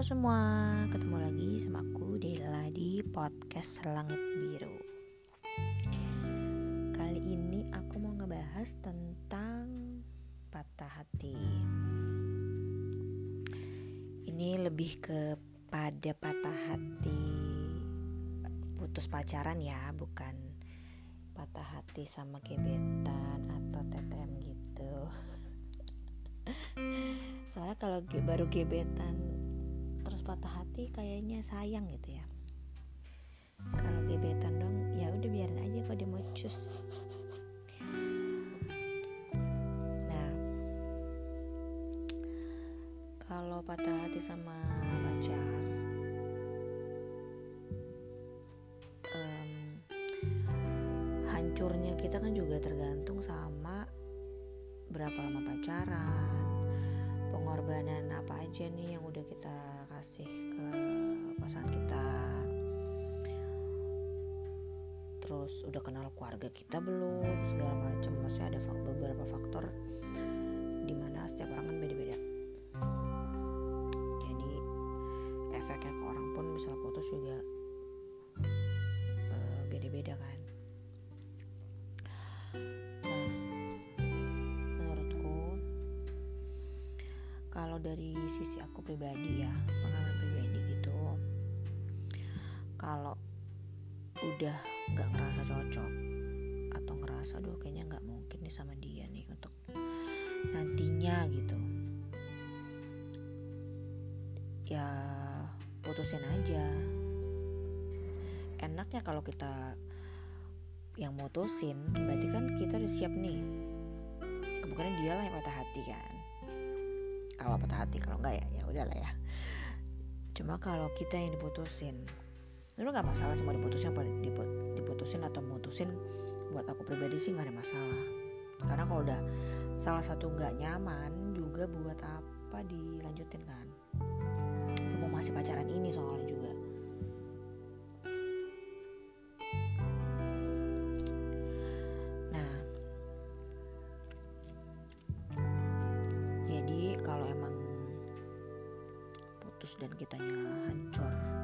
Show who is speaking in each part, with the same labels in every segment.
Speaker 1: semua, ketemu lagi sama aku Dela di podcast Langit Biru. Kali ini aku mau ngebahas tentang patah hati. Ini lebih kepada patah hati putus pacaran ya, bukan patah hati sama gebetan atau TTM gitu. Soalnya kalau baru gebetan patah hati kayaknya sayang gitu ya. Kalau gebetan dong ya udah biarin aja kalau dia mau cus. Nah kalau patah hati sama pacar um, hancurnya kita kan juga tergantung sama berapa lama pacaran pengorbanan apa aja nih yang udah kita kasih ke pasangan kita. Terus udah kenal keluarga kita belum segala macam masih ada beberapa faktor di mana setiap orang kan beda-beda. Jadi efeknya ke orang pun misal putus juga uh, beda-beda kan. Nah menurutku kalau dari sisi aku pribadi ya udah nggak ngerasa cocok atau ngerasa aduh kayaknya nggak mungkin nih sama dia nih untuk nantinya gitu. Ya putusin aja. Enaknya kalau kita yang mutusin berarti kan kita udah siap nih. Kemungkinan dia lah yang patah hati kan. Kalau patah hati kalau enggak ya ya udahlah ya. Cuma kalau kita yang diputusin lu nggak masalah semua diputusin apa diputusin atau mutusin. Buat aku pribadi sih nggak ada masalah. Karena kalau udah salah satu nggak nyaman juga buat apa dilanjutin kan? Mau masih pacaran ini soalnya juga. Nah. Jadi kalau emang putus dan kitanya hancur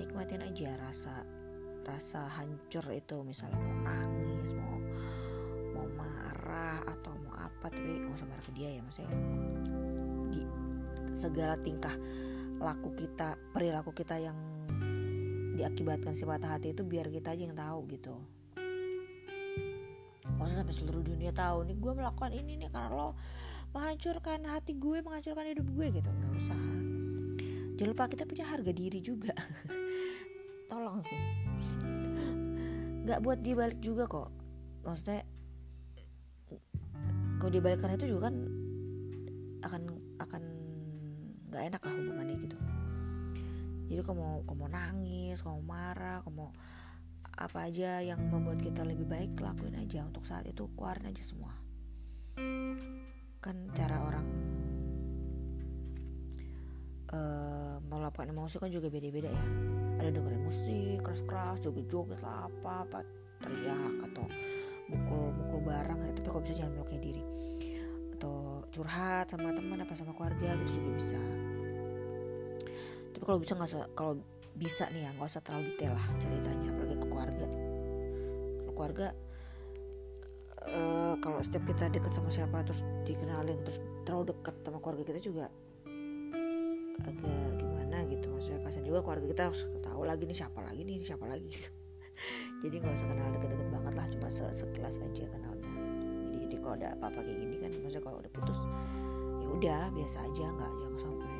Speaker 1: nikmatin aja rasa rasa hancur itu misalnya mau nangis mau mau marah atau mau apa tapi nggak usah marah ke dia ya maksudnya. Di segala tingkah laku kita perilaku kita yang diakibatkan si patah hati itu biar kita aja yang tahu gitu. Maksudnya sampai seluruh dunia tahu nih gue melakukan ini nih karena lo menghancurkan hati gue menghancurkan hidup gue gitu. Nggak usah. Jangan lupa kita punya harga diri juga tolong. Nggak buat dibalik juga kok. Maksudnya kalau dibalikkan itu juga kan akan akan nggak enak lah hubungannya gitu. Jadi kamu mau kamu mau nangis kamu marah kamu apa aja yang membuat kita lebih baik lakuin aja. Untuk saat itu keluarin aja semua. Kan cara orang uh, melakukan emosi kan juga beda-beda ya ada dengerin musik keras-keras joget-joget lah apa apa teriak atau mukul-mukul barang ya. tapi kok bisa jangan melukai diri. Atau curhat sama teman apa sama keluarga gitu juga bisa. Tapi kalau bisa nggak kalau bisa nih ya nggak usah terlalu detail lah ceritanya apalagi ke keluarga. Kalau keluarga uh, kalau setiap kita deket sama siapa terus dikenalin terus terlalu dekat sama keluarga kita juga agak gimana gitu. Maksudnya kasian juga keluarga kita harus tahu lagi nih siapa lagi nih siapa lagi gitu. jadi nggak usah kenal deket-deket banget lah cuma sekilas aja kenalnya. Jadi, jadi kalau ada apa-apa kayak gini kan maksudnya kalau udah putus ya udah biasa aja nggak yang sampai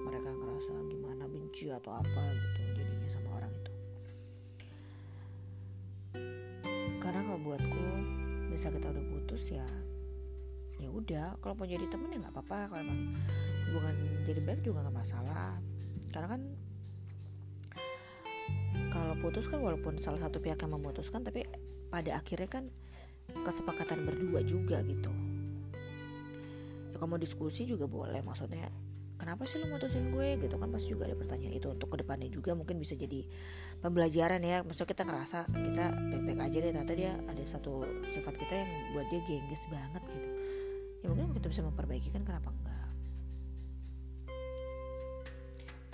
Speaker 1: mereka ngerasa gimana benci atau apa gitu jadinya sama orang itu. Karena kalau buatku bisa kita udah putus ya ya udah. Kalau mau jadi temen ya nggak apa-apa kalau emang hubungan jadi baik juga nggak masalah. Karena kan kalau putus kan walaupun salah satu pihak yang memutuskan tapi pada akhirnya kan kesepakatan berdua juga gitu. Ya kalau mau diskusi juga boleh maksudnya kenapa sih lo mutusin gue? gitu kan pasti juga ada pertanyaan itu. Untuk ke depannya juga mungkin bisa jadi pembelajaran ya. Maksudnya kita ngerasa kita baik-baik aja deh. Ternyata dia ada satu sifat kita yang buat dia gengges banget gitu. Ya mungkin kita bisa memperbaiki kan kenapa enggak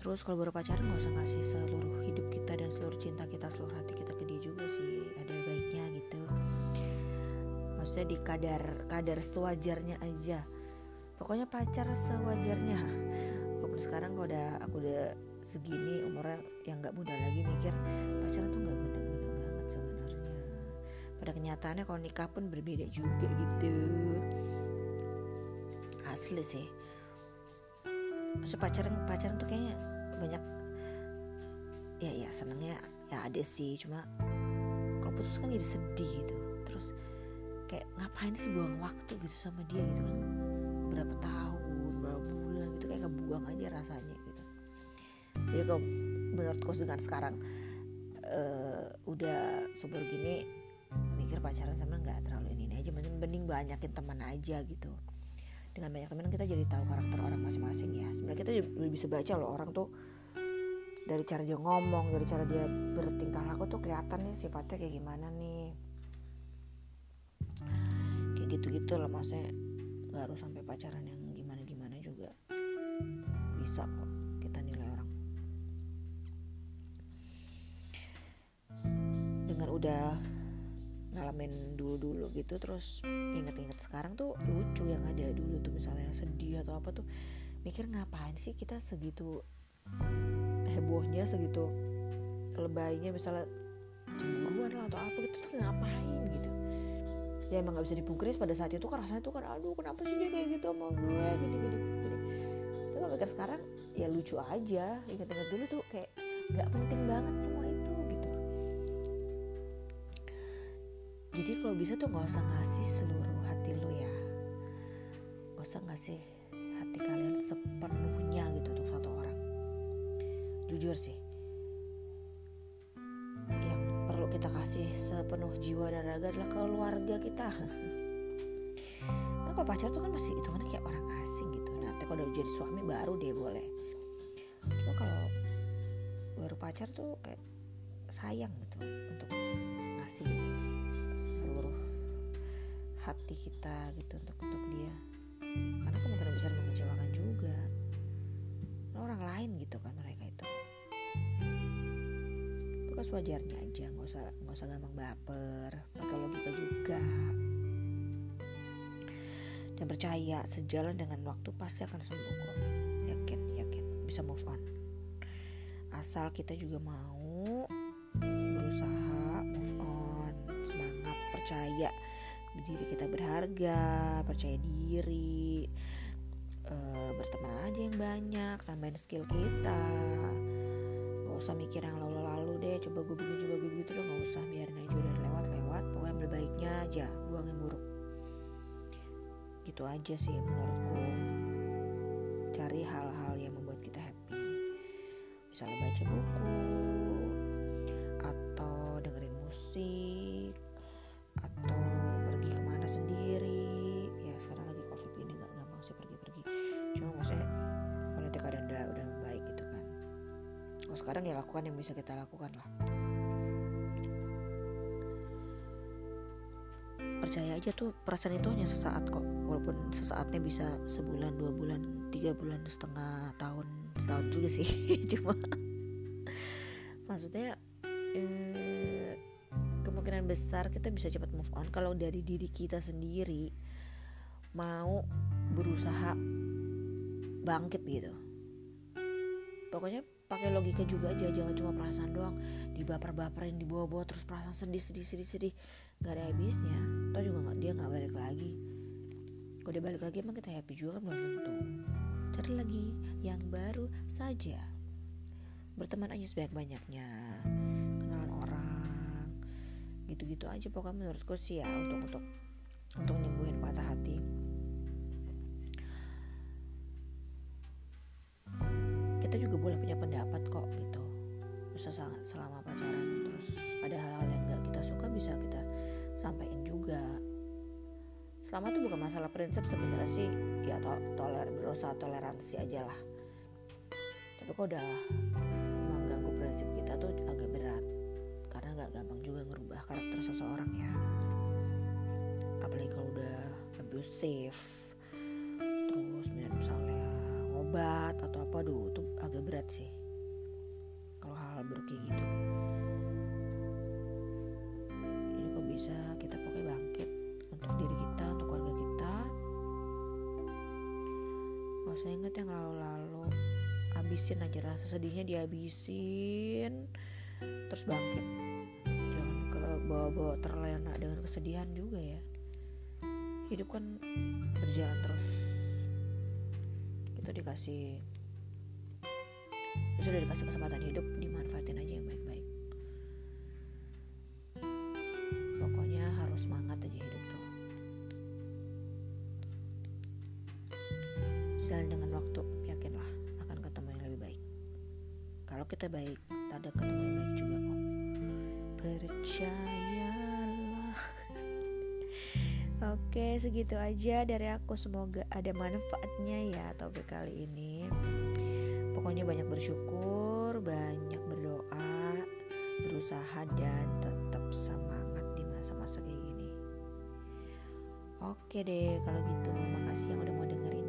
Speaker 1: terus kalau baru pacaran nggak usah ngasih seluruh hidup kita dan seluruh cinta kita seluruh hati kita ke dia juga sih. Ada baiknya gitu. Maksudnya di kadar kadar sewajarnya aja. Pokoknya pacar sewajarnya. Walaupun sekarang kalau udah aku udah segini umurnya yang nggak muda lagi mikir pacaran tuh nggak guna-guna banget sebenarnya. Pada kenyataannya kalau nikah pun berbeda juga gitu. Asli sih. So, pacaran pacaran tuh kayaknya banyak ya ya senengnya ya ada sih. Cuma kalau putus kan jadi sedih gitu. Terus kayak ngapain sih buang waktu gitu sama dia gitu? Kan berapa tahun berapa bulan gitu kayak kebuang aja rasanya gitu. Jadi kalau menurutku dengan sekarang uh, udah super gini mikir pacaran sama nggak terlalu ini aja. Mending, mending banyakin teman aja gitu dengan banyak teman kita jadi tahu karakter orang masing-masing ya. Sebenarnya kita lebih bisa baca loh orang tuh dari cara dia ngomong dari cara dia bertingkah laku tuh kelihatan nih sifatnya kayak gimana nih. Kayak gitu-gitu loh maksudnya nggak harus sampai pacaran yang gimana-gimana juga bisa kok kita nilai orang. Dengan udah ngalamin dulu-dulu gitu terus inget-inget sekarang tuh lucu yang ada dulu tuh misalnya sedih atau apa tuh mikir ngapain sih kita segitu hebohnya segitu lebaynya misalnya cemburuan lah atau apa gitu tuh ngapain gitu. Ya emang nggak bisa dipungkiri pada saat itu kan rasanya tuh kan aduh kenapa sih dia kayak gitu sama gue? Gini gini gini itu kan mikir sekarang ya lucu aja inget-inget dulu tuh kayak nggak penting banget semua itu jadi kalau bisa tuh gak usah ngasih seluruh hati lo ya. Gak usah ngasih hati kalian sepenuhnya gitu untuk satu orang. Jujur sih yang perlu kita kasih sepenuh jiwa dan raga adalah keluarga kita. Karena kalau pacar tuh kan masih hitungannya kayak orang asing gitu. Nah kalau udah jadi suami baru deh boleh. Cuma kalau baru pacar tuh kayak sayang gitu untuk kita gitu untuk untuk dia. Karena kemungkinan besar mengecewakan juga. Orang lain gitu kan mereka itu. Itu kan sewajarnya aja nggak usah nggak usah gampang baper pakai logika juga. Dan percaya sejalan dengan waktu pasti akan sembuh kok. Yakin yakin. Bisa move on. Asal kita juga mau berusaha move on. Semangat percaya diri kita berharga percaya diri uh, berteman aja yang banyak tambahin skill kita. Gak usah mikir yang lalu-lalu deh coba gue begini coba gue begitu dong. Gak usah biarin aja udah lewat-lewat pokoknya yang berbaiknya aja buang yang buruk. Gitu aja sih menurutku. Cari hal-hal yang membuat kita happy. Misalnya baca buku atau dengerin musik sekarang ya lakukan yang bisa kita lakukan lah. Percaya aja tuh perasaan itu hanya sesaat kok. Walaupun sesaatnya bisa sebulan dua bulan tiga bulan setengah tahun setahun juga sih. Cuma maksudnya eh, kemungkinan besar kita bisa cepat move on. Kalau dari diri kita sendiri mau berusaha bangkit gitu. Pokoknya pakai logika juga aja jangan cuma perasaan doang. Dibaper-baperin dibawa-bawa terus perasaan sedih sedih sedih sedih. Nggak ada habisnya. Toh juga nggak dia nggak balik lagi. Kalau dia balik lagi emang kita happy juga kan? Belum tentu. Cari lagi yang baru saja. Berteman aja sebanyak-banyaknya. Kenalan orang. Gitu-gitu aja pokoknya menurutku sih ya untuk untuk untuk nyembuhin patah hati kita juga boleh punya pendapat kok gitu. Bisa selama pacaran terus ada hal-hal yang gak kita suka bisa kita sampaikan juga. Selama itu bukan masalah prinsip sebenarnya sih ya to toler berusaha toleransi aja lah. Tapi kok udah mengganggu prinsip kita tuh agak berat karena gak gampang juga ngerubah karakter seseorang ya. Apalagi kalau udah abusive terus misalnya ngobat atau apa tuh tuh agak berat sih kalau hal-hal buruk kayak gitu. Jadi kok bisa kita pakai bangkit untuk diri kita untuk keluarga kita? Gak usah inget yang lalu-lalu. Habisin aja rasa sedihnya dihabisin terus bangkit. Jangan ke bawa-bawa terlena dengan kesedihan juga ya. Hidup kan berjalan terus. Kita dikasih sudah dikasih kesempatan hidup dimanfaatin aja yang baik-baik. Pokoknya harus semangat aja hidup tuh. Selain dengan waktu yakinlah akan ketemu yang lebih baik. Kalau kita baik ada ketemu yang baik juga kok. Percayalah. Oke segitu aja dari aku. Semoga ada manfaatnya ya topik kali ini Pokoknya banyak bersyukur Banyak berdoa Berusaha dan tetap semangat di masa-masa kayak gini. Oke deh kalau gitu Makasih yang udah mau dengerin